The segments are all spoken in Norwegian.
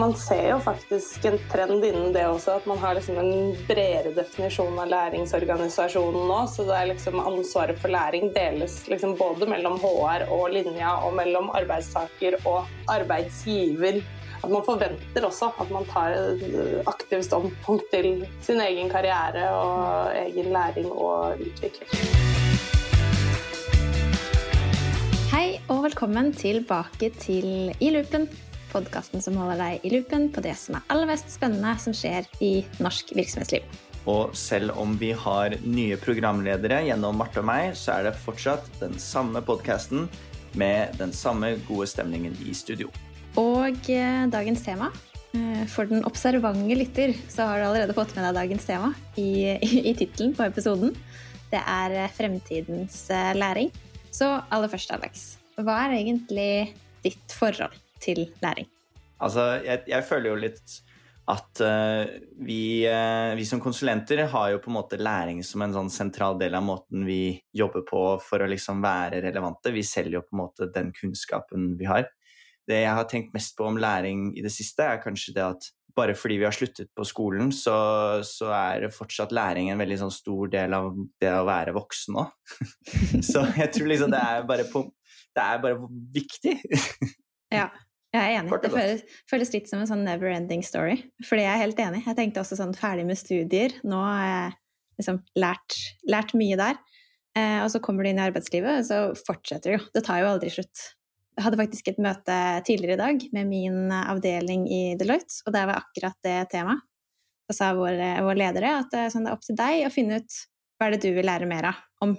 Man ser jo faktisk en trend innen det også, at man har liksom en bredere definisjon av læringsorganisasjonen nå. Så det er liksom ansvaret for læring deles liksom både mellom HR og linja, og mellom arbeidstaker og arbeidsgiver. At man forventer også at man tar aktivt standpunkt til sin egen karriere og egen læring og utvikling. Hei og velkommen tilbake til I loopen podkasten som holder deg i loopen på det som er aller mest spennende som skjer i norsk virksomhetsliv. Og selv om vi har nye programledere gjennom Marte og meg, så er det fortsatt den samme podkasten med den samme gode stemningen i studio. Og eh, dagens tema eh, For den observante lytter så har du allerede fått med deg dagens tema i, i, i tittelen på episoden. Det er eh, fremtidens læring. Så aller først, Alex, hva er egentlig ditt forhold til læring? Altså, jeg, jeg føler jo litt at uh, vi, uh, vi, som konsulenter har jo på en måte læring som en sånn sentral del av måten vi jobber på for å liksom være relevante. Vi selger jo på en måte den kunnskapen vi har. Det jeg har tenkt mest på om læring i det siste, er kanskje det at bare fordi vi har sluttet på skolen, så, så er fortsatt læring en veldig sånn stor del av det å være voksen òg. så jeg tror liksom det er bare, på, det er bare viktig. Ja, jeg er enig. Det føles, føles, litt som en sånn never ending story. Fordi jeg er helt enig. Jeg tenkte også sånn ferdig med studier. Nå har jeg liksom lært, lært mye der. Eh, og så kommer du inn i arbeidslivet, og så fortsetter det jo. Det tar jo aldri slutt. Jeg hadde faktisk et møte tidligere i dag med min avdeling i Deloitte, og der var akkurat det temaet. Da sa vår, vår leder at er, sånn, det er opp til deg å finne ut hva er det du vil lære mer av om.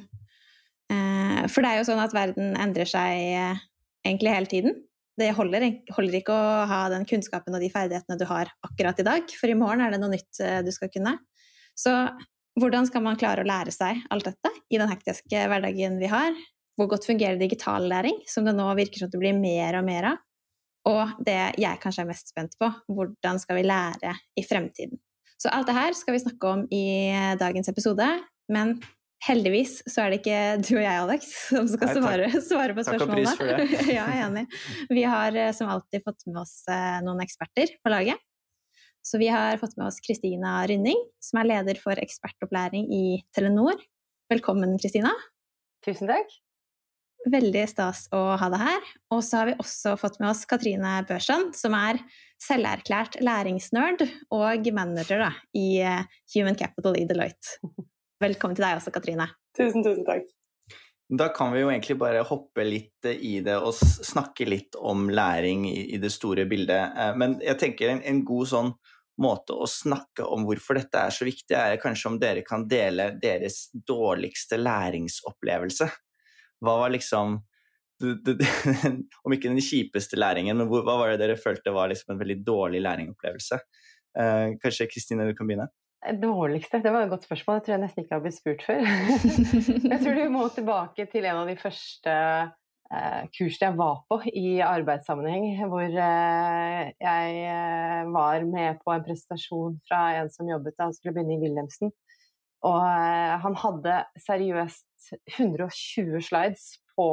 Eh, for det er jo sånn at verden endrer seg eh, egentlig hele tiden det holder, holder, ikke å ha den kunnskapen og de ferdighetene du har akkurat i dag, for i morgen er det noe nytt eh, du skal kunne. Så hvordan skal man klare å lære seg alt dette i den hektiske hverdagen vi har? Hvor godt fungerer digital læring, som det nå virker som det blir mer og mer av? Og det jeg kanskje er mest spent på, hvordan skal vi lære i fremtiden? Så alt det her skal vi snakke om i dagens episode, men Heldigvis så er det ikke du og jeg, Alex, som skal svare, svare på spørsmålene. Takk og pris for det. ja, jeg er enig. Vi har eh, som alltid fått med oss eh, noen eksperter på laget. Så vi har fått med oss Kristina Rynning, som er leder for ekspertopplæring i Telenor. Velkommen, Kristina. Tusen takk. Veldig stas å ha deg her. Og så har vi også fått med oss Katrine Børson, som er selverklært læringsnerd og manager da, i eh, Human Capital i Deloitte. Velkommen til deg også, Katrine. Tusen, tusen takk. Da kan vi jo egentlig bare hoppe litt i det og snakke litt om læring i det store bildet. Eh, men jeg tenker en, en god sånn måte å snakke om hvorfor dette er så viktig, er kanskje om dere kan dele deres dårligste læringsopplevelse. Hva var liksom Om ikke den kjipeste læringen, men hva var det dere følte var liksom en veldig dårlig læringopplevelse? Eh, kanskje Kristine, du kan begynne? Dårligste? Det var et godt spørsmål. Det tror jeg nesten ikke har blitt spurt før. jeg tror du må tilbake til en av de første eh, kursene jeg var på i arbeidssammenheng, hvor eh, jeg eh, var med på en presentasjon fra en som jobbet da han skulle begynne i Wilhelmsen. Og eh, han hadde seriøst 120 slides på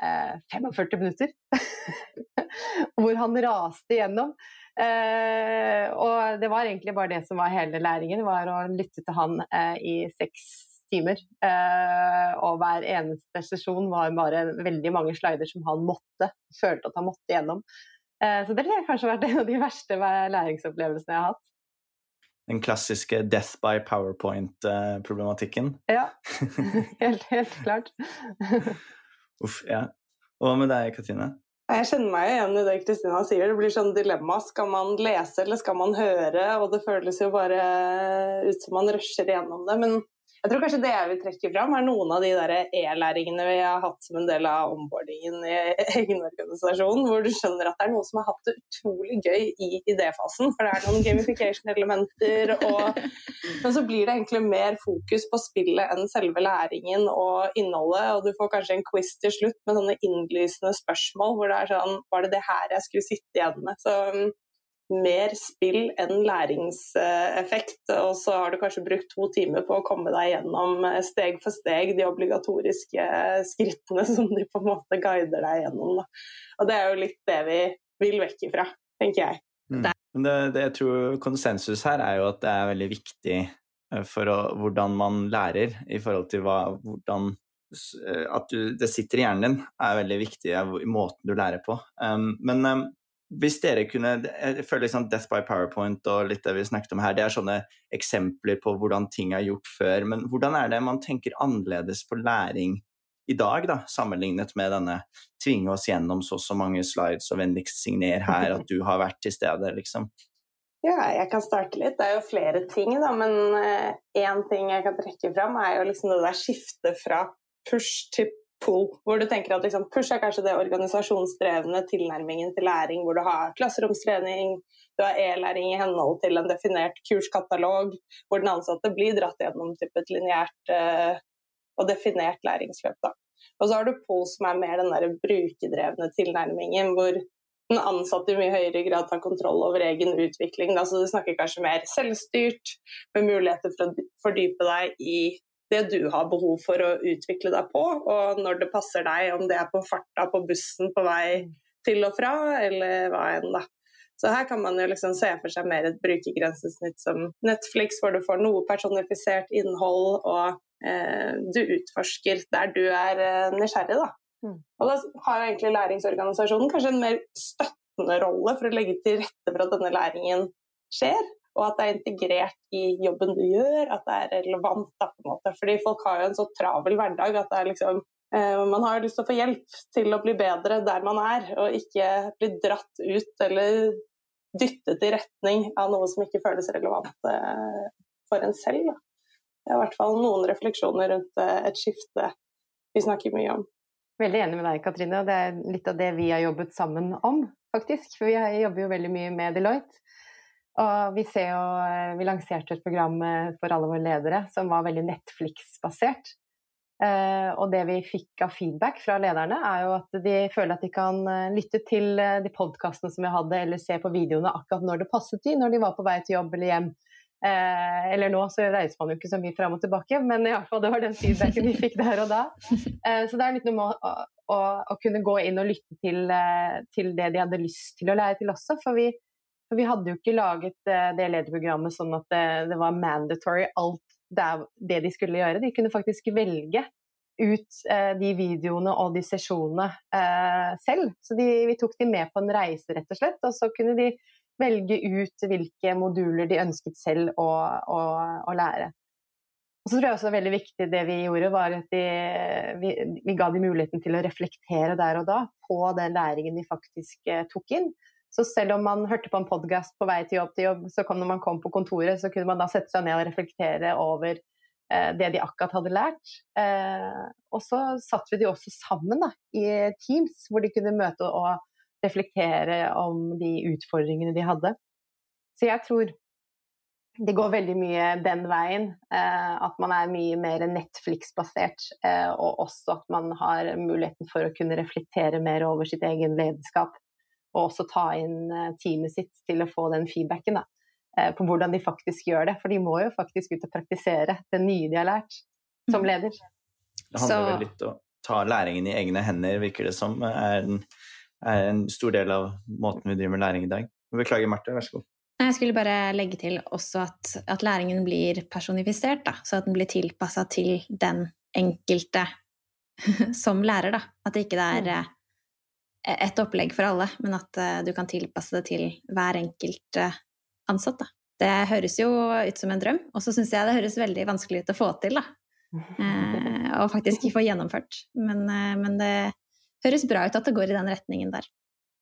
45 eh, minutter. hvor han raste igjennom. Eh, og det var egentlig bare det som var hele læringen, var å lytte til han eh, i seks timer. Eh, og hver eneste sesjon var bare veldig mange slider som han måtte, følte at han måtte gjennom. Eh, så det har kanskje vært en av de verste læringsopplevelsene jeg har hatt. Den klassiske death by powerpoint-problematikken? Ja, helt, helt klart. Uff, ja. Og hva med deg, Katrine? Jeg kjenner meg igjen i det Kristina sier. Det blir sånn dilemma. Skal man lese eller skal man høre? Og det føles jo bare ut som man rusher gjennom det. Men jeg tror kanskje det jeg vil trekke fram, er noen av de e-læringene vi har hatt som en del av onboardingen i egen organisasjon, hvor du skjønner at det er noen som har hatt det utrolig gøy i idéfasen. For det er noen gamification-elementer, men så blir det egentlig mer fokus på spillet enn selve læringen og innholdet. Og du får kanskje en quiz til slutt med sånne innlysende spørsmål hvor det er sånn Var det det her jeg skulle sitte igjen med? Så mer spill enn læringseffekt. Og så har du kanskje brukt to timer på å komme deg gjennom eh, steg for steg de obligatoriske skrittene som de på en måte guider deg gjennom. Og det er jo litt det vi vil vekk ifra, tenker jeg. Mm. Det, det, jeg tror konsensus her er jo at det er veldig viktig eh, for å, hvordan man lærer i forhold til hva, hvordan eh, At du, det sitter i hjernen din, er veldig viktig i måten du lærer på. Um, men um, hvis dere kunne Jeg føler liksom Death by PowerPoint og litt det vi snakket om her, det er sånne eksempler på hvordan ting er gjort før. Men hvordan er det man tenker annerledes på læring i dag, da, sammenlignet med denne tvinge oss gjennom så og så mange slides og vennligst signer her at du har vært til stede, liksom? Ja, jeg kan starte litt. Det er jo flere ting, da, men én uh, ting jeg kan trekke fram, er jo liksom det der skiftet fra push til pull, hvor du tenker at liksom, push er kanskje det organisasjonsdrevne tilnærmingen til læring, hvor du har klasseromstrening, du har e-læring i henhold til en definert kurskatalog, hvor den ansatte blir dratt gjennom et lineært uh, og definert læringsløp. Da. Og så har du pull, som er mer den der brukerdrevne tilnærmingen, hvor den ansatte i mye høyere grad tar kontroll over egen utvikling. Da. Så du snakker kanskje mer selvstyrt, med muligheter for å fordype deg i det du har behov for å utvikle deg på, og når det passer deg, om det er på farta på bussen på vei til og fra, eller hva enn, da. Så her kan man jo liksom se for seg mer et brukergrensesnitt som Netflix, hvor du får noe personifisert innhold og Eh, du utforsker der du er eh, nysgjerrig. Da. Mm. Og da har egentlig læringsorganisasjonen kanskje en mer støttende rolle for å legge til rette for at denne læringen skjer. Og at det er integrert i jobben du gjør, at det er relevant. Da, på en måte. Fordi folk har jo en så travel hverdag at liksom eh, man har lyst til å få hjelp til å bli bedre der man er, og ikke bli dratt ut eller dyttet i retning av noe som ikke føles relevant for en selv. Da. Det er i hvert fall noen refleksjoner rundt eh, et skifte vi snakker mye om. Veldig enig med deg, Katrine. og Det er litt av det vi har jobbet sammen om, faktisk. For vi jobber jo veldig mye med Deloitte. Og vi, ser jo, eh, vi lanserte et program eh, for alle våre ledere som var veldig Netflix-basert. Og det vi fikk av feedback fra lederne, er jo at de føler at de kan lytte til de podkastene som vi hadde, eller se på videoene akkurat når det passet de, når de var på vei til jobb eller hjem. Eh, eller nå så reiser man jo ikke så mye fram og tilbake, men i alle fall det var den feedbacken vi fikk der og da. Eh, så det er litt noe med å, å, å, kunne gå inn og lytte til, eh, til, det de hadde lyst til å lære til også. For vi, for vi hadde jo ikke laget eh, det lederprogrammet sånn at det, det var mandatory alt det, det, de skulle gjøre. De kunne faktisk velge ut eh, de videoene og de sesjonene eh, selv. Så de, vi tok de med på en reise, rett og slett. Og så kunne de velge ut hvilke moduler de ønsket selv å, å, å lære. Og så tror jeg også det er veldig viktig det vi gjorde, var at de, vi, vi, ga dem muligheten til å reflektere der og da på den læringen de faktisk eh, tok inn. Så selv om man hørte på en podkast på vei til jobb til jobb, så når man kom på kontoret, så kunne man da sette seg ned og reflektere over eh, det de akkurat hadde lært. Eh, og så satt vi de også sammen da, i Teams, hvor de kunne møte og reflektere om de utfordringene de hadde. Så jeg tror det går veldig mye den veien. Eh, at man er mye mer Netflix-basert. Eh, og også at man har muligheten for å kunne reflektere mer over sitt egen lederskap. Og også ta inn eh, teamet sitt til å få den feedbacken da, eh, på hvordan de faktisk gjør det. For de må jo faktisk ut og praktisere det nye de har lært som mm. leder. Det handler vel litt om å ta læringen i egne hender, virker det som. er en, er en stor del av måten vi driver med læring i dag. Beklager, Marte. Vær så god. Jeg skulle bare legge til også at, at læringen blir personifisert, da, så at den blir tilpassa til den enkelte som lærer. Da. At det ikke er mm. eh, opplegg for alle, men at uh, du kan tilpasse det til hver enkelt uh, ansatt. Da. Det høres jo ut som en drøm, og så syns jeg det høres veldig vanskelig ut å få til. da. Og faktisk få gjennomført. Men, men det, høres bra ut at det går i den retningen der.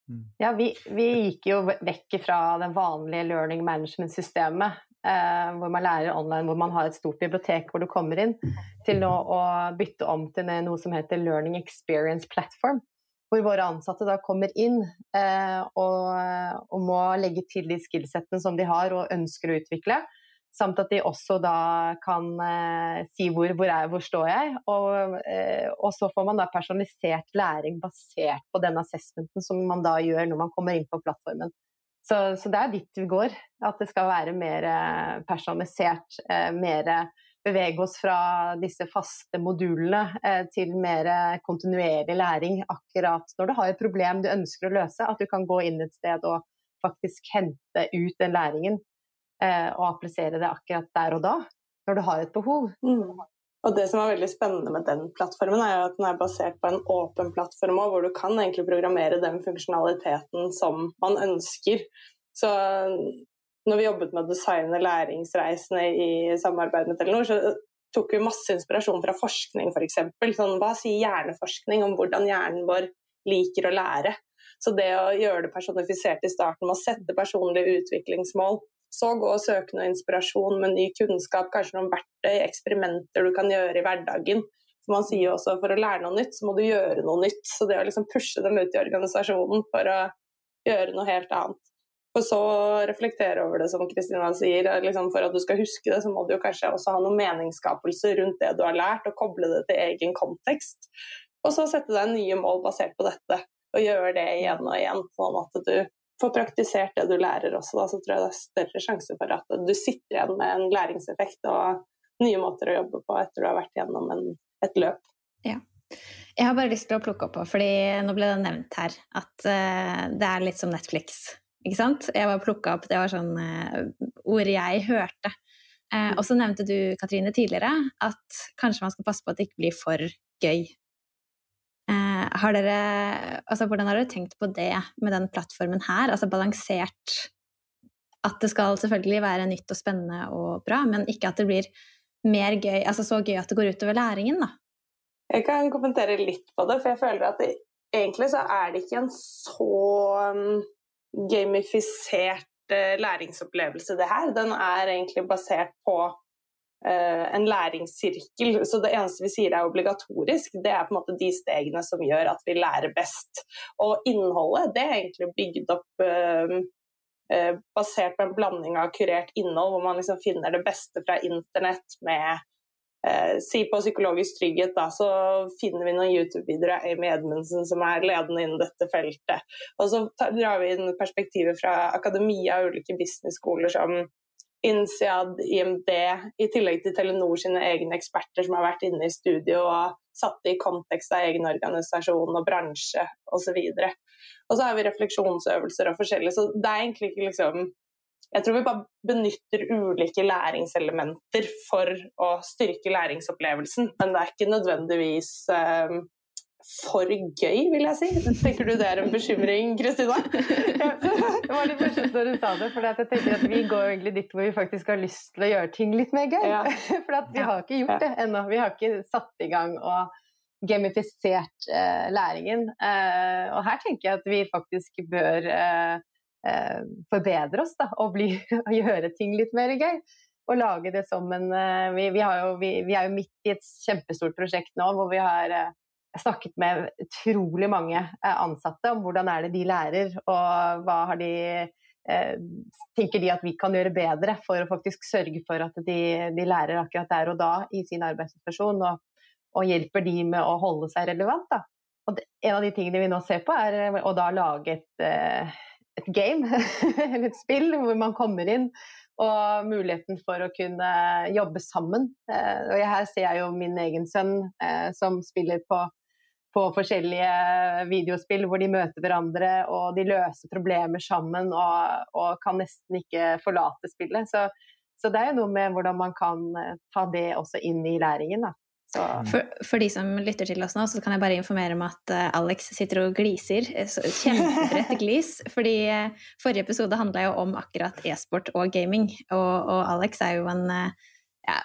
Mm. Ja, vi, vi gikk jo vekk fra det vanlige learning management-systemet, eh, hvor man lærer online, hvor man har et stort bibliotek hvor du kommer inn, til nå å bytte om til noe som heter Learning Experience Platform. Hvor våre ansatte da kommer inn eh, og, og, må legge til de skillsettene som de har og ønsker å utvikle. Samt at de også da kan eh, si hvor, hvor, er, hvor står jeg, og, eh, og, så får man da personalisert læring basert på den assessmenten som man da gjør når man kommer inn på plattformen. Så, så det er dit vi går, at det skal være mer eh, personalisert, eh, mer bevege oss fra disse faste modulene eh, til mer kontinuerlig læring akkurat når du har et problem du ønsker å løse, at du kan gå inn et sted og faktisk hente ut den læringen eh, og applisere det akkurat der og da, når du har et behov. Mm. Og det som er veldig spennende med den plattformen, er jo at den er basert på en åpen plattform hvor du kan egentlig programmere den funksjonaliteten som man ønsker. Så når vi jobbet med å designe læringsreisene i samarbeid med Telenor, så tok vi masse inspirasjon fra forskning, f.eks. Sånn, hva sier hjerneforskning om hvordan hjernen vår liker å lære? Så det å gjøre det personifisert i starten med å sette personlige utviklingsmål, så gå og søke noe inspirasjon med ny kunnskap, kanskje noen verktøy, eksperimenter du kan gjøre i hverdagen. For man sier også for å lære noe nytt, så må du gjøre noe nytt. Så det å liksom pushe dem ut i organisasjonen for å gjøre noe helt annet. Og så reflektere over det, som Kristina sier. Liksom for at du skal huske det, så må du kanskje også ha noen meningsskapelse rundt det du har lært, og koble det til egen kontekst. Og så sette deg nye mål basert på dette, og gjøre det igjen og igjen. Sånn at du får praktisert det du lærer også, da, så tror jeg det er større sjanse for at du sitter igjen med en læringseffekt og nye måter å jobbe på etter du har vært gjennom en, et løp. Ja. Jeg har bare lyst til å plukke opp på, fordi nå ble det nevnt her at uh, det er litt som Netflix. Ikke sant? Jeg bare plukka opp, Det var sånn uh, ord jeg hørte. Uh, og så nevnte du, Katrine, tidligere at kanskje man skal passe på at det ikke blir for gøy. Uh, har dere, altså, hvordan har dere tenkt på det med den plattformen her? Altså balansert at det skal selvfølgelig være nytt og spennende og bra, men ikke at det blir mer gøy, altså så gøy at det går utover læringen, da. Jeg kan kommentere litt på det, for jeg føler at det, egentlig så er det ikke en så gamifisert læringsopplevelse, det her. Den er egentlig basert på uh, en læringssirkel. Så det eneste vi sier er obligatorisk, det er på en måte de stegene som gjør at vi lærer best. Og innholdet, det er egentlig bygd opp uh, basert på en blanding av kurert innhold, hvor man liksom finner det beste fra internett med eh, si på psykologisk trygghet, da, så finner vi noen YouTube-videoer av Amy Edmundsen som er ledende innen dette feltet. Og så drar vi inn perspektivet fra akademia og ulike business-skoler som INSEAD, IMD, i tillegg til Telenor sine egne eksperter som har vært inne i studio og satt det i kontekst av egen organisasjon og bransje osv. Og, og så har vi refleksjonsøvelser og forskjellig, så det er egentlig ikke liksom jeg tror vi bare benytter ulike læringselementer for å styrke læringsopplevelsen, men det er ikke nødvendigvis um, for gøy, vil jeg si. Tenker du det er en bekymring, Kristina? det var litt morsomt når du sa det, for jeg tenker at vi går egentlig dit hvor vi faktisk har lyst til å gjøre ting litt mer gøy. Ja. For vi har ikke gjort det ennå. Vi har ikke satt i gang og gamifisert uh, læringen. Uh, og her tenker jeg at vi faktisk bør uh, eh, forbedre oss da, og, bli, gjøre ting litt mer gøy. Og lage det som en eh, vi, vi, jo, vi, vi, er jo midt i et kjempestort prosjekt nå hvor vi har eh, snakket med utrolig mange eh, ansatte om hvordan er det de lærer, og hva har de eh, tenker de at vi kan gjøre bedre for å faktisk sørge for at de, de lærer akkurat der og da i sin arbeidssituasjon, og, og, hjelper de med å holde seg relevant. Da. Og det, en av de tingene vi nå ser på, er å da lage et eh, et game, eller et spill, hvor man kommer inn. Og muligheten for å kunne jobbe sammen. Eh, og her ser jeg jo min egen sønn eh, som spiller på, på forskjellige videospill hvor de møter hverandre og de løser problemer sammen og, og kan nesten ikke forlate spillet. Så, så, det er jo noe med hvordan man kan eh, ta det også inn i læringen. Da. For, for, de som lytter til oss nå, så kan jeg bare informere om at uh, Alex sitter og gliser. Eh, kjempebredt glis. fordi uh, forrige episode handla jo om akkurat e-sport og gaming. Og, og, Alex er jo en uh, ja,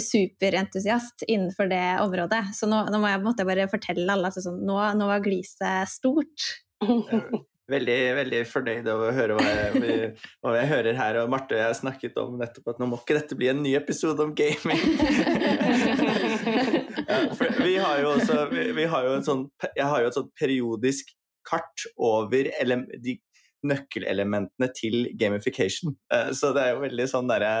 superentusiast innenfor det området. Så nå, nå må jeg måte, bare fortelle alle at sånn, nå, nå var gliset stort. veldig, veldig fornøyd over å høre hva jeg, hva jeg, hører her. Og Marte og jeg har snakket om nettopp at nå må ikke dette bli en ny episode om gaming. ja, vi har jo også vi, vi har jo sånn, Jeg har jo et sånt periodisk kart over ele, de nøkkelelementene til gamification. Eh, så det er jo veldig sånn derre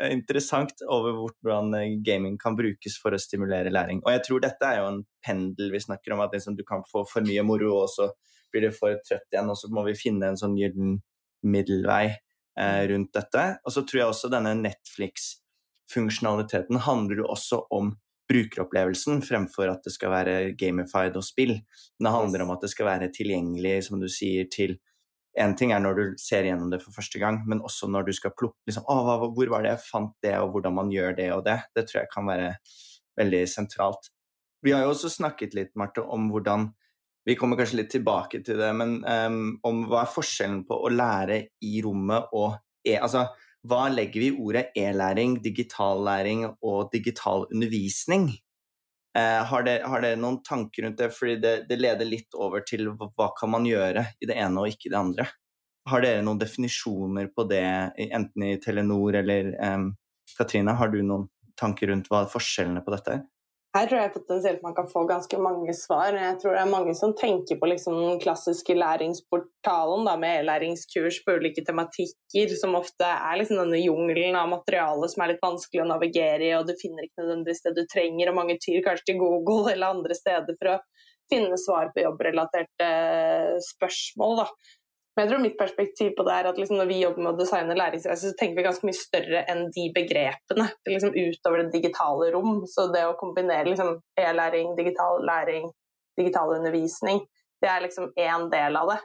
eh, interessant over hvordan gaming kan brukes for å stimulere læring. Og jeg tror dette er jo en pendel vi snakker om, at liksom du kan få for mye moro også blir det for trøtt igjen, og så må vi finne en sånn gyllen middelvei eh, rundt dette. Og så tror jeg også denne Netflix-funksjonaliteten handler jo også om brukeropplevelsen fremfor at det skal være gamified og spill. Det handler om at det skal være tilgjengelig, som du sier, til en ting er når du ser gjennom det for første gang, men også når du skal plukke liksom, å, hva, Hvor var det jeg fant det, og hvordan man gjør det og det? Det tror jeg kan være veldig sentralt. Vi har jo også snakket litt Marte, om hvordan Vi kommer kanskje litt tilbake til det, men um, om hva er forskjellen på å lære i rommet og e... Altså, hva legger vi i ordet e-læring, digital læring og digital undervisning? Uh, har, dere, noen tanker rundt det? Fordi det, det, leder litt over til hva, hva kan man gjøre i det ene og ikke i det andre. Har dere noen definisjoner på det, enten i Telenor eller um, Katrine, har du noen tanker rundt hva forskjellene på dette er? Her tror jeg potensielt man kan få ganske mange svar. Jeg tror det er mange som tenker på liksom den klassiske læringsportalen da, med e-læringskurs på ulike tematikker, som ofte er liksom denne jungelen av materiale som er litt vanskelig å navigere i, og du finner ikke nødvendigvis det du trenger, og mange tyr kanskje til Google eller andre steder for å finne svar på jobbrelaterte spørsmål. Da. Men jeg tror mitt perspektiv på det er at liksom når vi jobber med å designe læringsreiser, så tenker vi ganske mye større enn de begrepene. Liksom utover det digitale rom. Så det å kombinere liksom e-læring, digital læring, digital undervisning, det er liksom én del av det.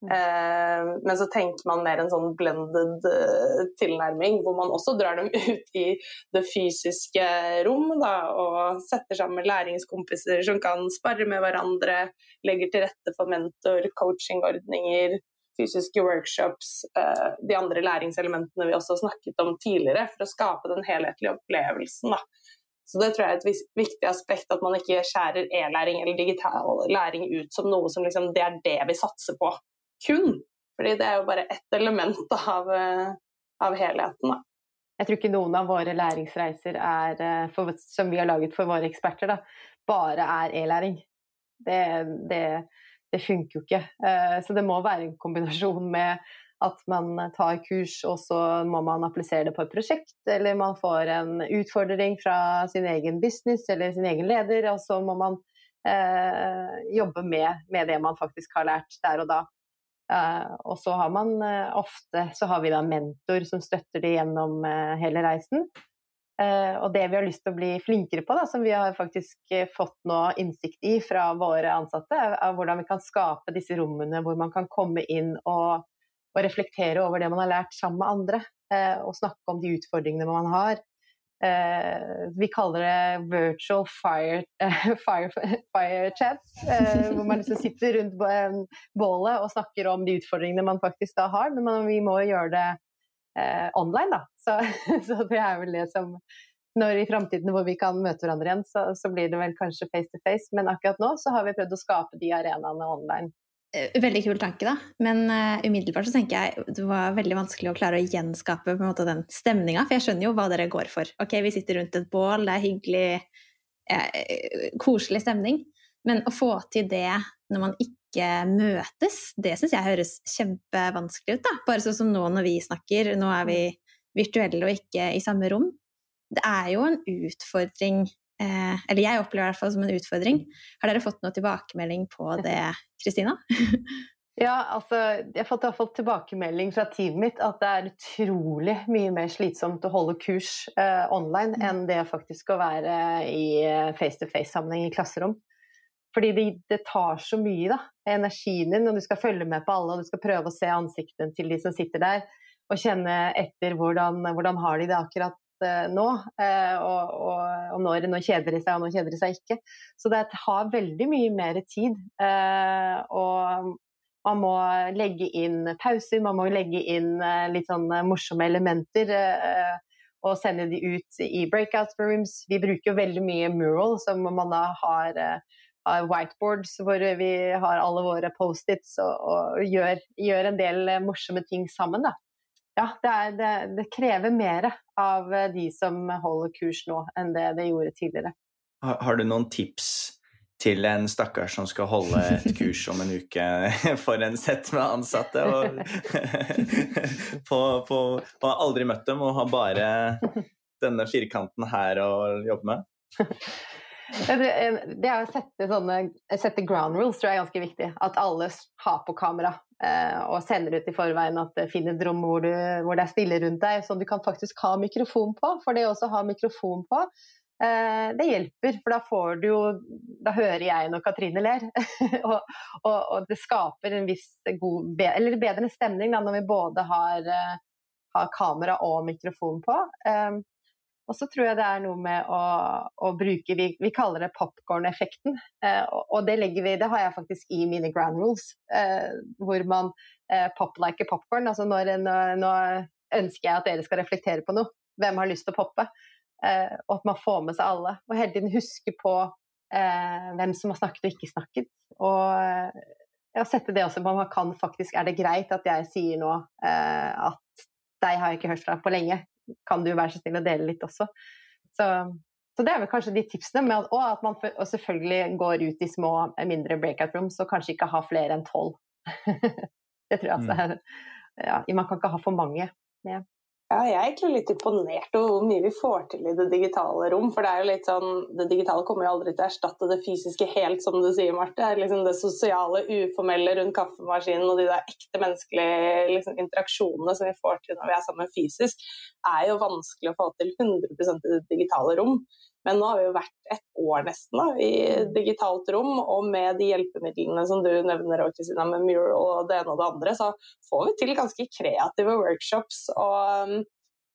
Mm. Eh, men så tenker man mer en sånn blended uh, tilnærming, hvor man også drar dem ut i det fysiske rom da, og setter sammen læringskompiser som kan spare med hverandre, legger til rette for mentor, coachingordninger, fysiske workshops, eh, de andre læringselementene vi også snakket om tidligere, for å skape den helhetlige opplevelsen. Da. Så Det tror jeg er et viktig aspekt, at man ikke skjærer e-læring eller digital læring ut som noe som liksom, det er det vi satser på kun. Fordi det er jo bare ett element av, eh, av helheten. Da. Jeg tror ikke noen av våre læringsreiser er, eh, for, som vi har laget for våre eksperter, da, bare er e-læring. Det, det, det funker jo ikke. Eh, så det må være en kombinasjon med at man tar kurs, og så må man applisere det på et prosjekt, eller man får en utfordring fra sin egen business eller sin egen leder, og så må man eh, jobbe med, med, det man faktisk har lært der og da. Eh, og så har man eh, ofte så har vi da mentor som støtter det gjennom eh, hele reisen. Eh, og det vi har lyst til å bli flinkere på, da, som vi har faktisk eh, fått noe innsikt i fra våre ansatte, er hvordan vi kan skape disse rommene hvor man kan komme inn og, og reflektere over det man har lært sammen med andre. Eh, og snakke om de utfordringene man har. vi kaller det virtual fire, fire, fire chats, hvor man liksom sitter rundt bålet og snakker om de utfordringene man faktisk da har. Men vi må gjøre det eh, online, da. Så, så, det er vel det som når i framtiden hvor vi kan møte hverandre igjen, så, så, blir det vel kanskje face to face. Men akkurat nå så har vi prøvd å skape de arenaene online. Eh, veldig kul tanke, da. Men uh, umiddelbart så tenker jeg det var veldig vanskelig å klare å gjenskape måte den stemninga. For jeg skjønner jo hva dere går for. Ok, vi sitter rundt et bål, det er hyggelig, eh, koselig stemning. Men å få til det når man ikke ikke møtes, det syns jeg høres kjempevanskelig ut. da. Bare sånn som nå når vi snakker, nå er vi virtuelle og ikke i samme rom. Det er jo en utfordring, eh, eller jeg opplever det i hvert fall som en utfordring. Har dere fått noe tilbakemelding på det, Kristina? Ja, altså, jeg har fått i hvert fall tilbakemelding fra teamet mitt at det er utrolig mye mer slitsomt å holde kurs eh, online mm. enn det faktisk å være i eh, face-to-face-sammenheng i klasserom. Fordi det, det, tar så mye, da. Energien din, og du skal følge med på alle, og du skal prøve å se ansiktene til de som sitter der, og kjenne etter hvordan, hvordan har de det akkurat uh, nå. Uh, og, og, og når, når, kjeder de seg, og når kjeder de seg ikke. Så det har veldig mye mer tid. Uh, og man må legge inn pauser, man må legge inn litt sånn morsomme elementer. og sende de ut i breakout rooms. Vi bruker veldig mye mural, som man da har whiteboards hvor vi har alle våre Post-Its og, og gjør, gjør, en del morsomme ting sammen. Da. Ja, det, er, det, det, krever mer av de som holder kurs nå, enn det det gjorde tidligere. Har, har du noen tips til en stakkar som skal holde et kurs om en uke for en sett med ansatte, og, på, på, har aldri møtt dem og har bare denne firkanten her å jobbe med? Det å sette, sånne, sette ground rules tror jeg er ganske viktig. At alle har på kamera eh, og sender ut i forveien at det finner et rom hvor, du, hvor, det er stille rundt deg, som du kan faktisk ha mikrofon på. For det å ha mikrofon på Eh, det hjelper, for da får du jo Da hører jeg når Katrine ler. og, og, og, det skaper en viss god Eller bedre stemning da, når vi både har, eh, har kamera og mikrofon på. Um, og så tror jeg det er noe med å, å bruke vi, vi, kaller det popkorn-effekten. Eh, og, og det vi, det har jeg faktisk i mine ground rules. Eh, hvor man eh, pop like a popcorn. Altså når, når, nå ønsker jeg at dere skal reflektere på noe. Hvem har lyst til å poppe? Eh, og at man får med seg alle. Og hele tiden huske på eh, hvem som har snakket og ikke snakket. Og ja, sette det også på man kan faktisk Er det greit at jeg sier nå eh, at deg har jeg ikke hørt fra på lenge? Kan du være så snill å dele litt også? Så, så det er vel kanskje de tipsene. Med, og at man og selvfølgelig går ut i små, mindre breakout rooms og kanskje ikke har flere enn tolv. det tror jeg altså mm. ja, Man kan ikke ha for mange med. Ja, jeg er egentlig litt imponert over hvor mye vi får til i det digitale rom. For det er jo litt sånn, det digitale kommer jo aldri til å erstatte det fysiske helt, som du sier, Marte. Det, liksom det sosiale, uformelle rundt kaffemaskinen og de der ekte menneskelige liksom, interaksjonene som vi får til når vi er sammen fysisk, er jo vanskelig å få til 100 i det digitale rom. Men nå har vi jo vært et år nesten da, i digitalt rom, og med de hjelpemidlene som du nevner, Kristina, med Mural og det ene og det andre, så får vi til ganske kreative workshops og um,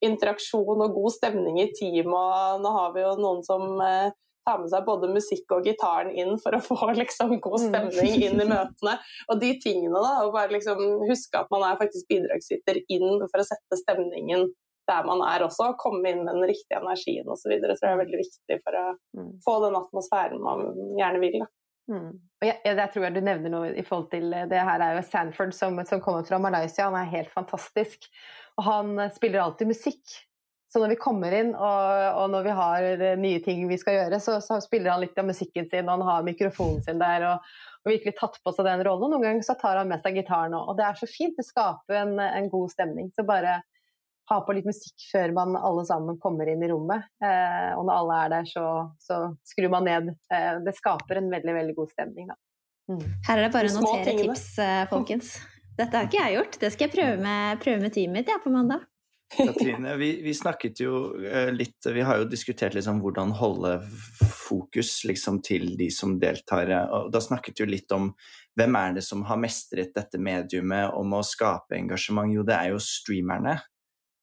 interaksjon og god stemning i team. Og nå har vi jo noen som uh, tar med seg både musikk og gitaren inn for å få liksom, god mm. stemning inn i møtene. Og de tingene, da. Og bare liksom, huske at man er faktisk bidragsyter inn for å sette stemningen der man er også, komme inn med den riktige energien osv. Så det er veldig viktig for å mm. få den atmosfæren man gjerne vil. Da. Mm. Og jeg, jeg, tror jeg du nevner noe i forhold til det her er jo Sanford som, som kommer fra Malaysia. Han er helt fantastisk. Og han spiller alltid musikk. Så når vi kommer inn og, og når vi har nye ting vi skal gjøre, så, så, spiller han litt av musikken sin, og han har mikrofonen sin der. og, og virkelig tatt på seg den rollen. Noen ganger så tar han med seg gitaren òg. Og det er så fint. Det skaper en, en god stemning. Så bare ha på litt musikk før man alle sammen kommer inn i rommet. Eh, og når alle er der, så, så skrur man ned. Eh, det skaper en veldig, veldig god stemning, da. Mm. Her er det bare å notere tips, eh, folkens. Dette har ikke jeg gjort. Det skal jeg prøve med, prøve med teamet mitt ja, på mandag. Katrine, vi, vi, snakket jo eh, litt Vi har jo diskutert liksom hvordan holde fokus liksom, til de som deltar. Og da snakket vi litt om hvem er det som har mestret dette mediumet om å skape engasjement? Jo, det er jo streamerne.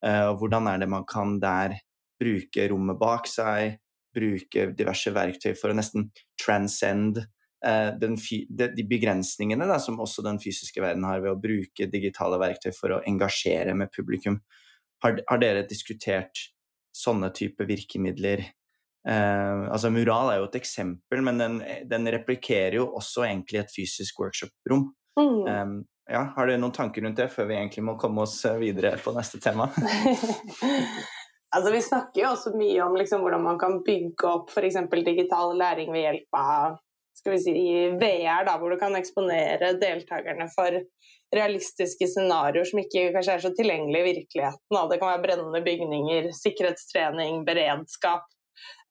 Eh, og hvordan er det man kan der bruke rommet bak seg, bruke diverse verktøy for å nesten transcend eh, de begrensningene da, som også den fysiske verden har ved å bruke digitale verktøy for å engasjere med publikum. Har, har dere diskutert sånne type virkemidler? Eh, altså Mural er jo et eksempel, men den, den replikerer jo også egentlig et fysisk workshop-rom. Mm. Um, ja, har du noen tanker rundt det før vi egentlig må komme oss eh, videre på neste tema? altså, vi snakker jo også mye om liksom, hvordan man kan bygge opp f.eks. digital læring ved hjelp av skal vi si, VR, da, hvor du kan eksponere deltakerne for realistiske scenarioer som ikke kanskje er så tilgjengelige i virkeligheten. Da. Det kan være brennende bygninger, sikkerhetstrening, beredskap.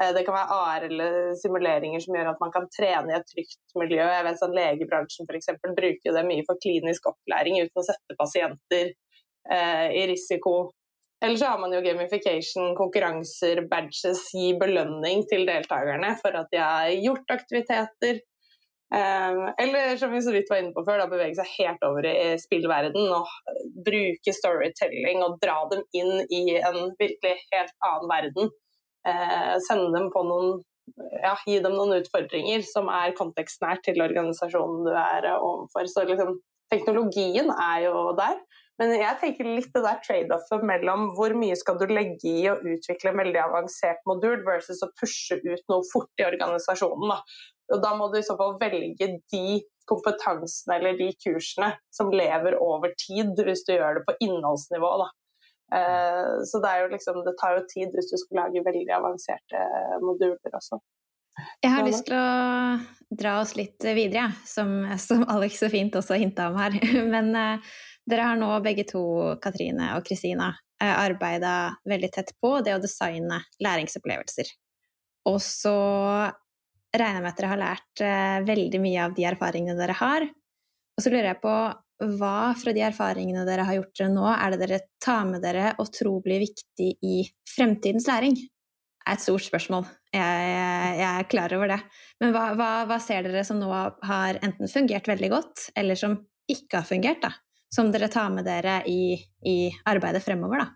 Eh, det kan være AR eller simuleringer som gjør at man kan trene i et trygt miljø. Jeg vet sånn Legebransjen for eksempel, bruker det mye for klinisk opplæring uten å sette pasienter eh, i risiko. Eller så har man jo gamification, konkurranser, badges, gi belønning til deltakerne for at de har gjort aktiviteter. Eh, eller som vi så vidt var inne på før, da bevege seg helt over i spillverden og bruke storytelling og dra dem inn i en virkelig helt annen verden sende dem på noen ja, gi dem noen utfordringer som er kontekstnært til organisasjonen du er eh, overfor. Så liksom, teknologien er jo der. Men jeg tenker litt det der trade-offet mellom hvor mye skal du legge i å utvikle en veldig avansert modul versus å pushe ut noe fort i organisasjonen. Da. Og da må du i så fall velge de kompetansene eller de kursene som lever over tid, hvis du gjør det på innholdsnivå. Da. Eh, så det, liksom, det, tar jo tid hvis du skal lage veldig avanserte moduler også. Jeg har lyst til å dra oss litt videre, som, som Alex så fint også hinta om her. Men uh, dere har nå begge to, Katrine og Kristina, uh, arbeida veldig tett på det å designe læringsopplevelser. Og så regner jeg med at dere har lært uh, veldig mye av de erfaringene dere har. Og så lurer jeg på hva fra de erfaringene dere har gjort dere nå, er det dere tar med dere og tror blir viktig i fremtidens læring? Det er et stort spørsmål. Jeg, jeg er klar over det. Men hva, hva, hva, ser dere som nå har enten fungert veldig godt, eller som ikke har fungert? da? Som dere tar med dere i, i arbeidet fremover, da?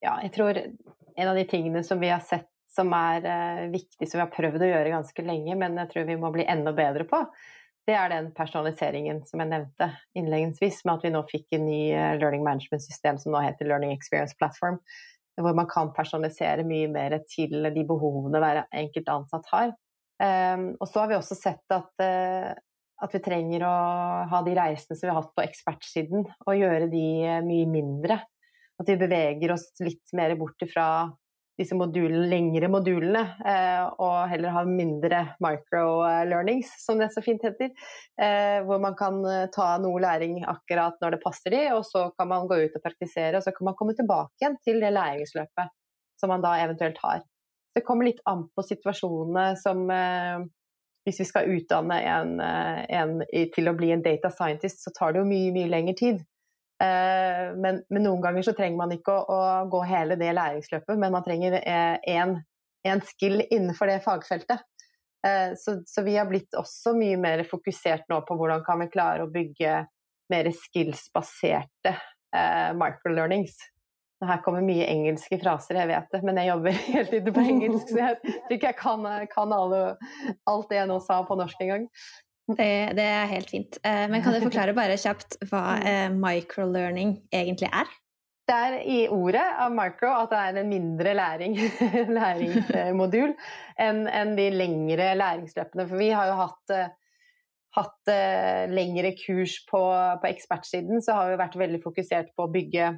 Ja, jeg tror en av de tingene som vi har sett som er uh, viktig, som vi har prøvd å gjøre ganske lenge, men jeg tror vi må bli enda bedre på, det er den personaliseringen som jeg nevnte innledningsvis, med at vi nå fikk en ny uh, learning management-system som nå heter Learning Experience Platform, hvor man kan personalisere mye mer til de behovene hver enkelt ansatt har. Um, og så har vi også sett at, uh, at vi trenger å ha de reisene som vi har hatt på ekspertsiden, og gjøre de mye mindre. At vi beveger oss litt mer bort ifra disse modulene, lengre modulene, eh, og heller ha mindre micro-learnings, som det så fint heter. Eh, hvor man kan eh, ta noe læring akkurat når det passer de, og så kan man gå ut og praktisere, og så kan man komme tilbake igjen til det læringsløpet som man da eventuelt har. Det kommer litt an på situasjonene som Hvis vi skal utdanne en, en til å bli en data scientist, så tar det jo mye, mye lengre tid. Eh, men, men, noen ganger så trenger man ikke å, å, gå hele det læringsløpet, men man trenger én eh, skill innenfor det fagfeltet. Eh, så, så, vi har blitt også mye mer fokusert nå på hvordan kan vi klare å bygge mer skills-baserte eh, microlearnings. Her kommer mye engelske fraser, jeg vet det, men jeg jobber helt ute på engelsk, så jeg tror ikke jeg kan, kan alle, alt det jeg nå sa på norsk engang. Det, det, er helt fint. Eh, men kan du forklare bare kjapt hva eh, microlearning egentlig er? Det er i ordet av micro at det er en mindre læring, læringsmodul enn en de lengre læringsløpene. For vi har jo hatt, eh, hatt lengre kurs på, på, ekspertsiden, så har vi vært veldig fokusert på å bygge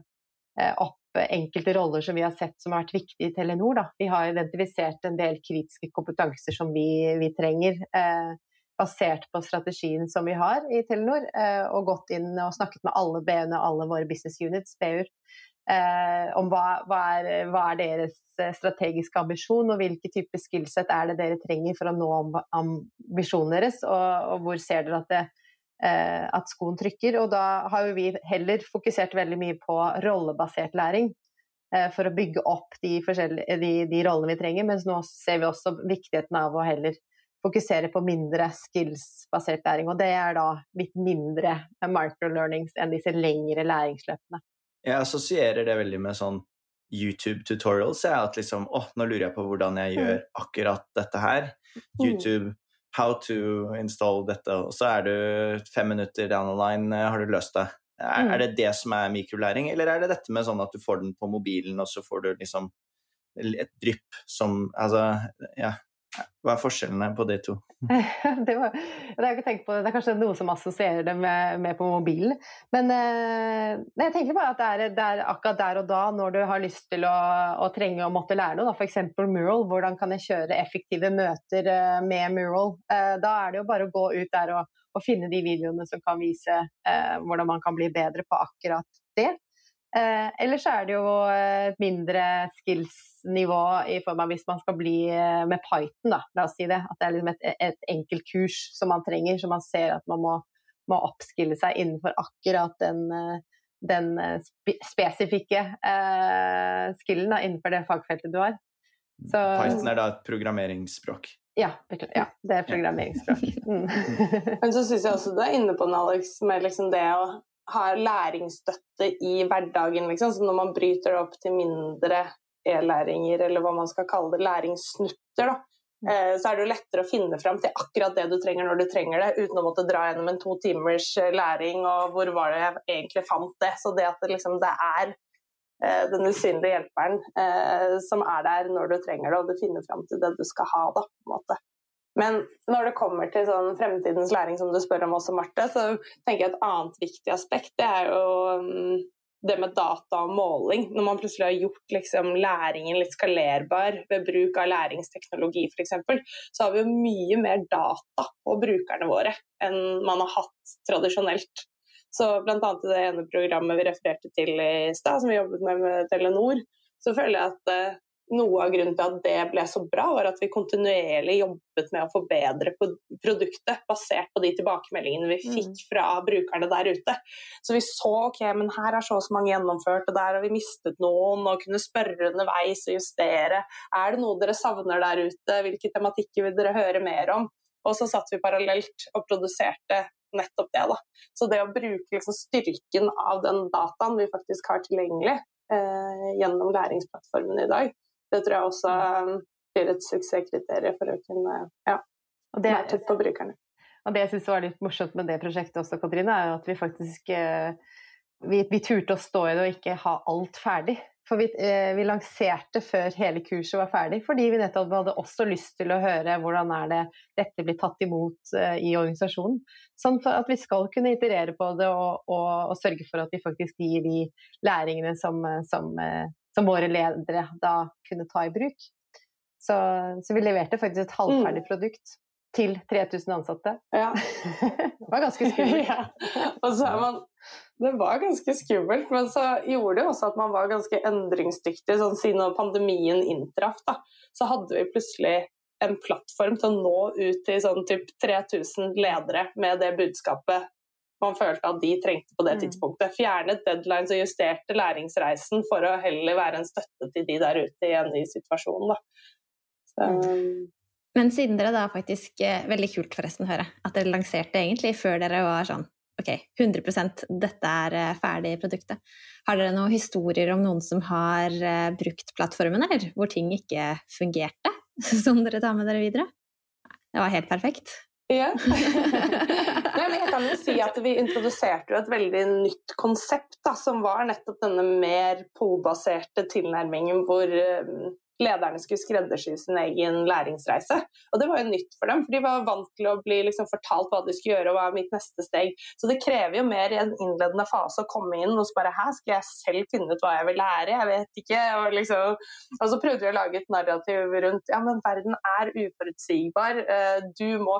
opp enkelte roller som vi har sett som har vært viktige i Telenor. Da. Vi har identifisert en del kritiske kompetanser som vi, vi trenger. Eh, basert på strategien som vi har i Telenor, eh, og gått inn og snakket med alle B-ene og alle våre business units, BU-er, eh, om hva, hva, er, hva, er, deres eh, strategiske ambisjon, og hvilke typer skillset er det dere trenger for å nå ambisjonen deres, og, og hvor ser dere at, det, at skoen trykker. Og da har vi heller fokusert veldig mye på rollebasert læring for å bygge opp de, de, de, rollene vi trenger. Mens nå ser vi også viktigheten av å heller fokusere på mindre skills-basert læring. Og det er da litt mindre microlearnings enn disse lengre læringsløpene. Jeg assosierer det veldig med sånn YouTube tutorials. Jeg, at liksom, åh, nå lurer jeg på hvordan jeg gjør mm. akkurat dette her. Mm. YouTube, how to install dette. Og så er du fem minutter down the line, eh, har du løst det. Er, er, mm. det det som er mikrolæring, eller er det dette med sånn at du får den på mobilen, og så får du liksom et drypp som Altså, ja. Hva er forskjellene på de to? det, var, det, tenkt på, det er kanskje noe som assosierer det med, med på mobilen. Men eh, jeg tenker bare at det er, det er, akkurat der og da, når du har lyst til å, å trenge å måtte lære noe, f.eks. mural, hvordan kan jeg kjøre effektive møter eh, med mural? Eh, da er det jo bare å gå ut der og, og finne de videoene som kan vise hvordan man kan bli bedre på akkurat det. Eh, ellers er det jo et mindre skills-nivå i form av hvis man skal bli eh, med Python, da, la oss si det. At det er liksom et, et enkelt kurs som man trenger, så man ser at man må, må oppskille seg innenfor akkurat den, eh, den eh, spe spesifikke eh, skillen da, innenfor det fagfeltet du har. Så, Python er da et programmeringsspråk? Ja, ja, det er programmeringsspråk. Mm. Men så syns jeg også du er inne på den, Alex, med liksom det å har læringsstøtte i hverdagen, liksom. Så når man bryter det opp til mindre e-læringer, eller hva man skal kalle det, læringssnutter, da, eh, så er det jo lettere å finne fram til akkurat det du trenger når du trenger det, uten å måtte dra gjennom en to timers eh, læring og hvor var det jeg egentlig fant det. Så det at det, liksom, det er eh, den usynlige hjelperen eh, som er der når du trenger det, og du finner fram til det du skal ha. Da, på en måte. Men når det kommer til sånn fremtidens læring, som du spør om også, Marte, så tenker jeg et annet viktig aspekt det er jo mm, det med data og måling. Når man plutselig har gjort liksom, læringen litt skalerbar ved bruk av læringsteknologi f.eks., så har vi jo mye mer data på brukerne våre enn man har hatt tradisjonelt. Så bl.a. i det ene programmet vi refererte til i stad, som vi jobbet med med Telenor, så føler jeg at eh, noe av grunnen til at det ble så bra, var at vi kontinuerlig jobbet med å forbedre produktet basert på de tilbakemeldingene vi mm. fikk fra brukerne der ute. Så vi så ok, men her er så og så mange gjennomført, og der har vi mistet noen, og kunne spørre underveis og justere. Er det noe dere savner der ute, hvilke tematikker vil dere høre mer om? Og så satt vi parallelt og produserte nettopp det. Da. Så det å bruke liksom styrken av den dataen vi faktisk har tilgjengelig eh, gjennom læringsplattformen i dag, det tror jeg også um, blir et suksesskriterium for å kunne ja, være tett på brukerne. Og Det jeg syns var litt morsomt med det prosjektet også, Katrine, er at vi faktisk eh, vi, vi, turte å stå i det og ikke ha alt ferdig. For vi, eh, vi, lanserte før hele kurset var ferdig, fordi vi nettopp hadde også lyst til å høre hvordan er det dette blir tatt imot eh, i organisasjonen. Sånn at vi skal kunne iterere på det og, og, og, sørge for at vi faktisk gir de læringene som, som som våre ledere da kunne ta i bruk. Så, så vi leverte faktisk et halvferdig mm. produkt til 3000 ansatte. Ja. det var ganske skummelt. ja. Og så man Det var ganske skummelt, men så gjorde det også at man var ganske endringsdyktig. Sånn siden pandemien inntraff, da, så hadde vi plutselig en plattform til å nå ut til sånn typ 3000 ledere med det budskapet man følte at de trengte på det mm. tidspunktet. Fjernet deadlines og justerte læringsreisen for å heller være en støtte til de der ute i en ny situasjon. Så, mm. Men siden dere da faktisk eh, Veldig kult forresten å høre at dere lanserte egentlig før dere var sånn Ok, 100 dette er eh, ferdig produktet. Har dere noen historier om noen som har eh, brukt plattformen, eller hvor ting ikke fungerte, som dere tar med dere videre? Det var helt perfekt. Ja. Nei, jeg kan jo si at Vi introduserte jo et veldig nytt konsept, da, som var nettopp denne mer polbaserte tilnærmingen hvor um, lederne skulle skreddersy sin egen læringsreise. Og Det var jo nytt for dem, for de var vant til å bli liksom fortalt hva de skulle gjøre og hva er mitt neste steg. Så det krever jo mer i en innledende fase å komme inn og så bare her skal jeg selv finne ut hva jeg vil lære? Jeg vet ikke. Og, liksom, og så prøvde vi å lage et narrativ rundt ja, men verden er uforutsigbar. Eh, du må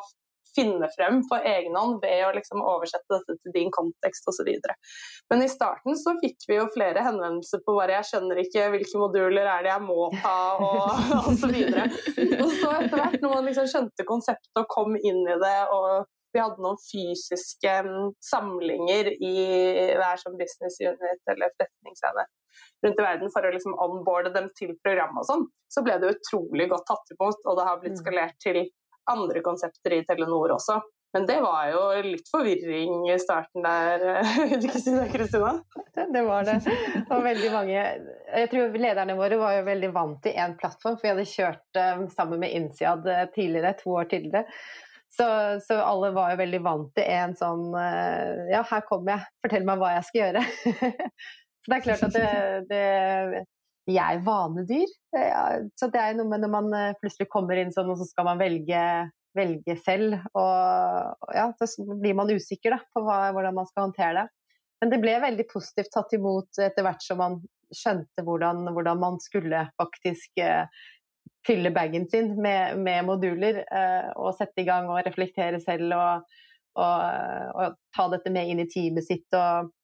finne frem på egen hånd ved å liksom oversette dette til din kontekst osv. Men i starten så fikk vi jo flere henvendelser på bare jeg skjønner ikke hvilke moduler er det jeg må ta og osv. Og så etter hvert, når man liksom skjønte konseptet og kom inn i det og vi hadde noen fysiske mm, samlinger i hver som business unit eller forretningsenhet rundt i verden for å liksom onboarde dem til programmet og sånn, så ble det utrolig godt tatt imot, og det har blitt mm. skalert til andre konsepter i Telenor også. Men det var jo litt forvirring i starten der, vil du ikke si det, Kristina? Det var det. Og veldig mange Jeg tror lederne våre var jo veldig vant til én plattform, for vi hadde kjørt um, sammen med Insiad eh, tidligere, to år tidligere. Så, så, alle var jo veldig vant til en sånn Ja, her kommer jeg, fortell meg hva jeg skal gjøre. så det er klart at det, det de er vanedyr. Så det er noe med når man eh, plutselig kommer inn sånn, og så skal man velge, velge selv. Og ja, så blir man usikker da, på hva, hvordan man skal håndtere det. Men det ble veldig positivt tatt imot etter hvert som man skjønte hvordan, hvordan man skulle faktisk uh, fylle bagen sin med, med moduler. uh, og sette i gang og reflektere selv og, og, og ta dette med inn i teamet sitt. og Eh,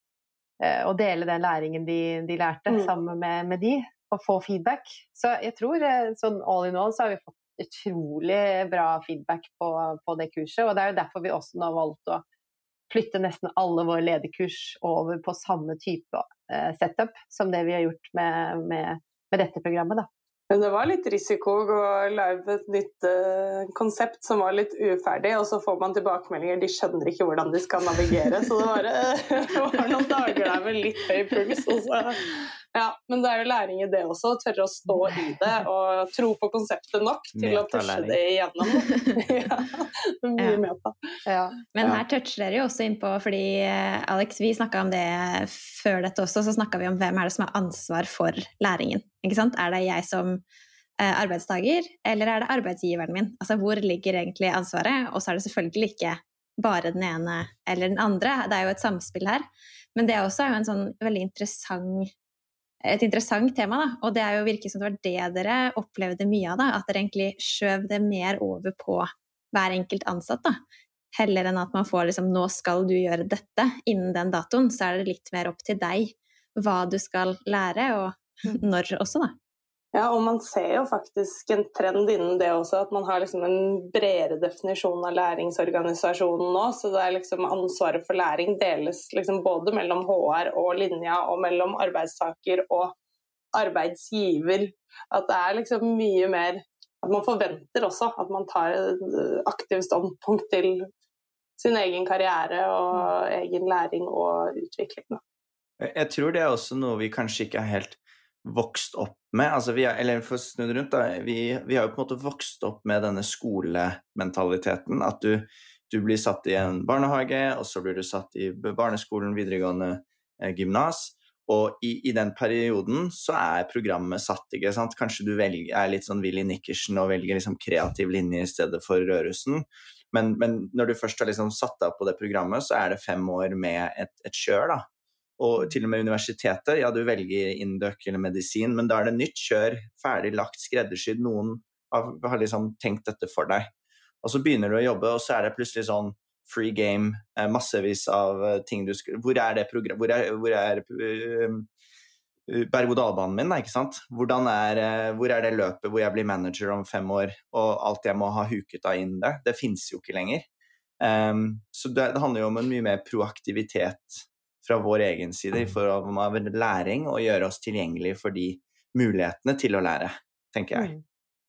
og dele den læringen de, de lærte, mm. sammen med, med, de, og få feedback. Så jeg tror eh, sånn all in all så har vi fått utrolig bra feedback på, på det kurset. Og det er jo derfor vi også nå har valgt å flytte nesten alle våre lederkurs over på samme type uh, setup som det vi har gjort med, med, med dette programmet. Da. Men det var litt risiko å lage et nytt uh, konsept som var litt uferdig, og så får man tilbakemeldinger de skjønner ikke hvordan de skal navigere. Så det var, uh, var noen dager der med litt høy puls. Og så ja, men det er jo læring i det også. Å tørre å stå i det og tro på konseptet nok til å pushe det igjennom. ja, det mye ja. meta. Ja. Men her toucher dere jo også innpå, fordi eh, Alex, vi snakka om det før dette også, så snakka vi om hvem er det som har ansvar for læringen. Ikke sant? Er det jeg som eh, arbeidstaker, eller er det arbeidsgiveren min? Altså hvor ligger egentlig ansvaret? Og så er det selvfølgelig ikke bare den ene eller den andre, det er jo et samspill her. Men det er også en sånn veldig interessant et interessant tema, da. Og det er jo virker som det var det dere opplevde mye av, da. At dere egentlig skjøv det mer over på hver enkelt ansatt, da. Heller enn at man får liksom 'nå skal du gjøre dette' innen den datoen. Så er det litt mer opp til deg hva du skal lære, og når også, da. Ja, og man ser jo faktisk en trend innen det også, at man har liksom en bredere definisjon av læringsorganisasjonen nå. Så det er liksom ansvaret for læring deles liksom både mellom HR og linja, og mellom arbeidstaker og arbeidsgiver. At det er liksom mye mer At man forventer også at man tar aktivt standpunkt til sin egen karriere og egen læring og utvikling. Jeg tror det er også noe vi kanskje ikke er helt vokst opp med. Altså vi, eller for å snu det rundt, da, vi, vi, har jo på en måte vokst opp med denne skolementaliteten. At du, du, blir satt i en barnehage, og så blir du satt i barneskolen, videregående eh, gymnas. Og i, i, den perioden så er programmet satt, ikke sant. Kanskje du velger, er litt sånn Willy Nikkersen og velger liksom kreativ linje i stedet for Rørussen. Men, men når du først har liksom satt deg på det programmet, så er det fem år med et, et kjør, da. Og til og med universitetet, ja du velger Induc eller medisin, men da er det nytt kjør, ferdig lagt, skreddersydd. Noen har liksom tenkt dette for deg. Og så begynner du å jobbe, og så er det plutselig sånn free game, eh, massevis av eh, ting du skal Hvor er det programmet Hvor er, hvor er uh, berg-og-dal-banen min, ikke sant? Er, hvor er det løpet hvor jeg blir manager om fem år, og alt jeg må ha huket av inn det? Det fins jo ikke lenger. Um, så det, det, handler jo om en mye mer proaktivitet fra vår egen side i mm. form av læring og gjøre oss tilgjengelig for de mulighetene til å lære, tenker jeg. Mm.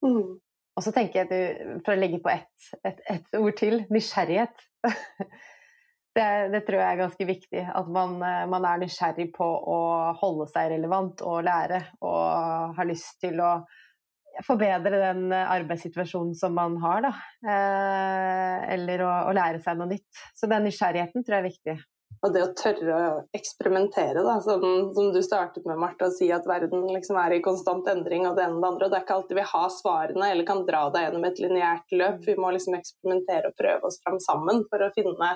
Mm. Og så tenker jeg, du, for å legge på ett et, et ord til, nysgjerrighet. det, det, tror jeg er ganske viktig. At man, man, er nysgjerrig på å holde seg relevant og lære, og har lyst til å forbedre den arbeidssituasjonen som man har, da. Eh, eller å, å, lære seg noe nytt. Så den nysgjerrigheten tror jeg er viktig. Og det å tørre å eksperimentere, da, som, som du startet med, Marte, å si at verden liksom er i konstant endring og det ene og det andre. og Det er ikke alltid vi har svarene eller kan dra deg gjennom et lineært løp. Vi må liksom eksperimentere og prøve oss fram sammen for å finne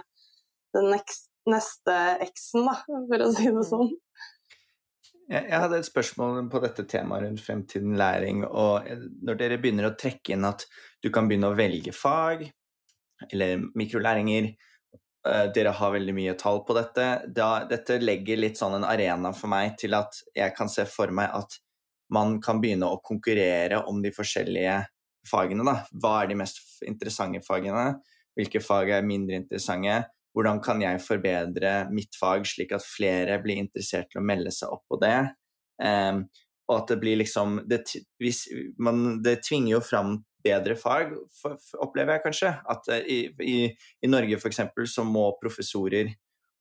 den neste X-en, for å si det sånn. Jeg hadde et spørsmål på dette temaet rundt fremtiden læring. og Når dere begynner å trekke inn at du kan begynne å velge fag eller mikrolæringer, dere har veldig mye tall på dette. Da, dette legger litt sånn en arena for meg til at jeg kan se for meg at man kan begynne å konkurrere om de forskjellige fagene. Da. Hva er de mest interessante fagene? Hvilke fag er mindre interessante? Hvordan kan jeg forbedre mitt fag slik at flere blir interessert til å melde seg opp på det? Um, og at det blir liksom det, hvis, man, det tvinger jo fram bedre fag, opplever jeg kanskje. At eh, i, i, i Norge f.eks. så må professorer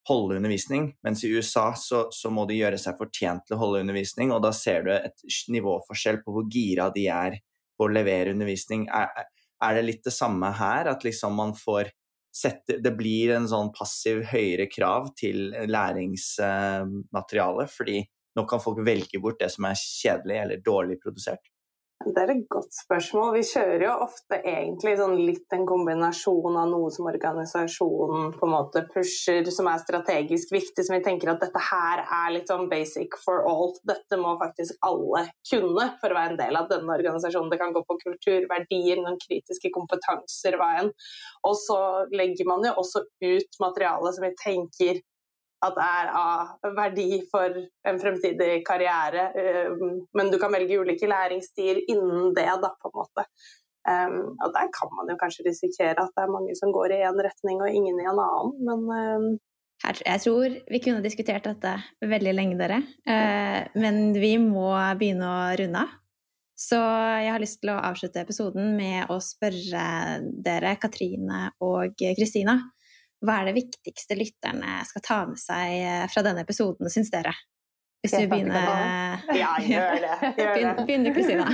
holde undervisning, mens i USA så, så, må de gjøre seg fortjent til å holde undervisning, og da ser du et nivåforskjell på hvor gira de er på å levere undervisning. Er, er det litt det samme her, at liksom man får sette Det blir en sånn passiv høyere krav til læringsmateriale, fordi nå kan folk velge bort det som er kjedelig eller dårlig produsert? Det er et godt spørsmål. Vi kjører jo ofte egentlig sånn litt en kombinasjon av noe som organisasjonen på en måte pusher, som er strategisk viktig, som vi tenker at dette her er litt sånn basic for all. Dette må faktisk alle kunne for å være en del av denne organisasjonen. Det kan gå på kultur, verdier, noen kritiske kompetanser, enn. Og så legger man jo også ut materiale som vi tenker at er av verdi for en fremtidig karriere. Um, men du kan velge ulike læringsstier innen det, da, på en måte. Um, og der kan man jo kanskje risikere at det er mange som går i én retning og ingen i en annen, men um, jeg tror vi kunne diskutert dette veldig lenge, dere. Uh, men vi må begynne å runde av. Så jeg har lyst til å avslutte episoden med å spørre dere, Katrine og Kristina, hva er det viktigste lytterne skal ta med seg eh, fra denne episoden, syns dere? Hvis du begynner Ja, gjør det. Gjør det. Begynn, Kristina.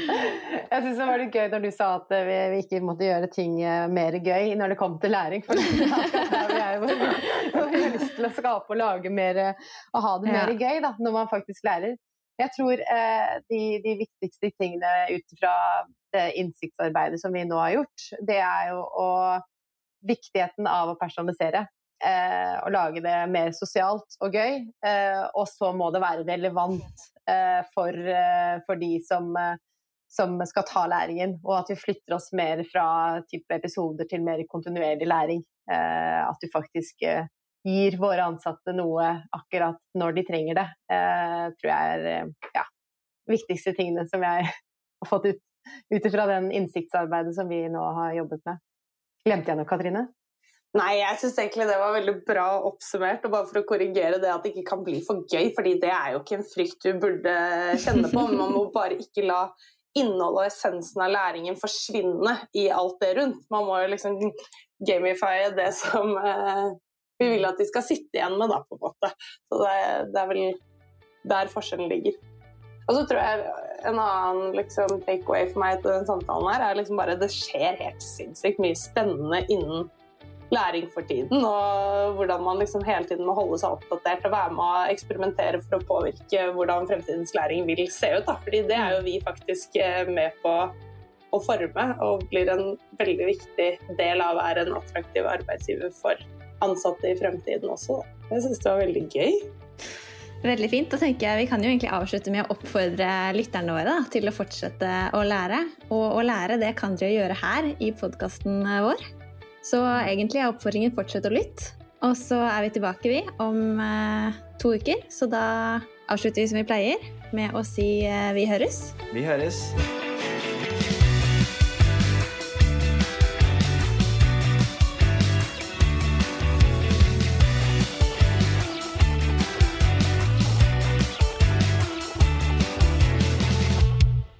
Jeg syns det var litt gøy når du sa at vi, ikke måtte gjøre ting eh, mer gøy når det kom til læring. For vi har lyst til å skape og lage mer og ha det mer gøy da, når man faktisk lærer. Jeg tror eh, de, de, viktigste tingene ut fra det innsiktsarbeidet som vi nå har gjort, det er jo å viktigheten av å personalisere. Eh, og lage det mer sosialt og gøy. Eh, og så må det være relevant eh, for, eh, for, de som, eh, som, skal ta læringen. Og at vi flytter oss mer fra type episoder til mer kontinuerlig læring. Eh, at du faktisk gir våre ansatte noe akkurat når de trenger det, tror jeg er ja, viktigste tingene som jeg har fått ut ut ifra den innsiktsarbeidet som vi nå har jobbet med. Glemte jeg noe, Katrine? Nei, jeg syns egentlig det var veldig bra oppsummert. Og bare for å korrigere det at det ikke kan bli for gøy, fordi det er jo ikke en frykt du burde kjenne på. Men man må bare ikke la innholdet og essensen av læringen forsvinne i alt det rundt. Man må jo liksom gamifye det som eh, vi vil at de skal sitte igjen med, da, på en måte. Så det, det er vel der forskjellen ligger. Og så tror jeg en annen liksom, takeaway for meg til den samtalen her, er liksom bare det skjer helt sinnssykt mye spennende innen læring for tiden. Og hvordan man liksom hele tiden må holde seg oppdatert og være med å eksperimentere for å påvirke hvordan fremtidens læring vil se ut. Da. Fordi det er jo vi faktisk eh, med på å forme, og blir en veldig viktig del av å være en attraktiv arbeidsgiver for ansatte i fremtiden også. Jeg syns det var veldig gøy. Veldig fint. Da tenker jeg Vi kan jo egentlig avslutte med å oppfordre lytterne våre da, til å fortsette å lære. Og å lære det kan dere gjøre her i podkasten vår. Så egentlig er oppfordringen fortsett å lytte. Og så er vi tilbake vi om eh, to uker. Så da avslutter vi som vi pleier med å si eh, vi høres. Vi høres.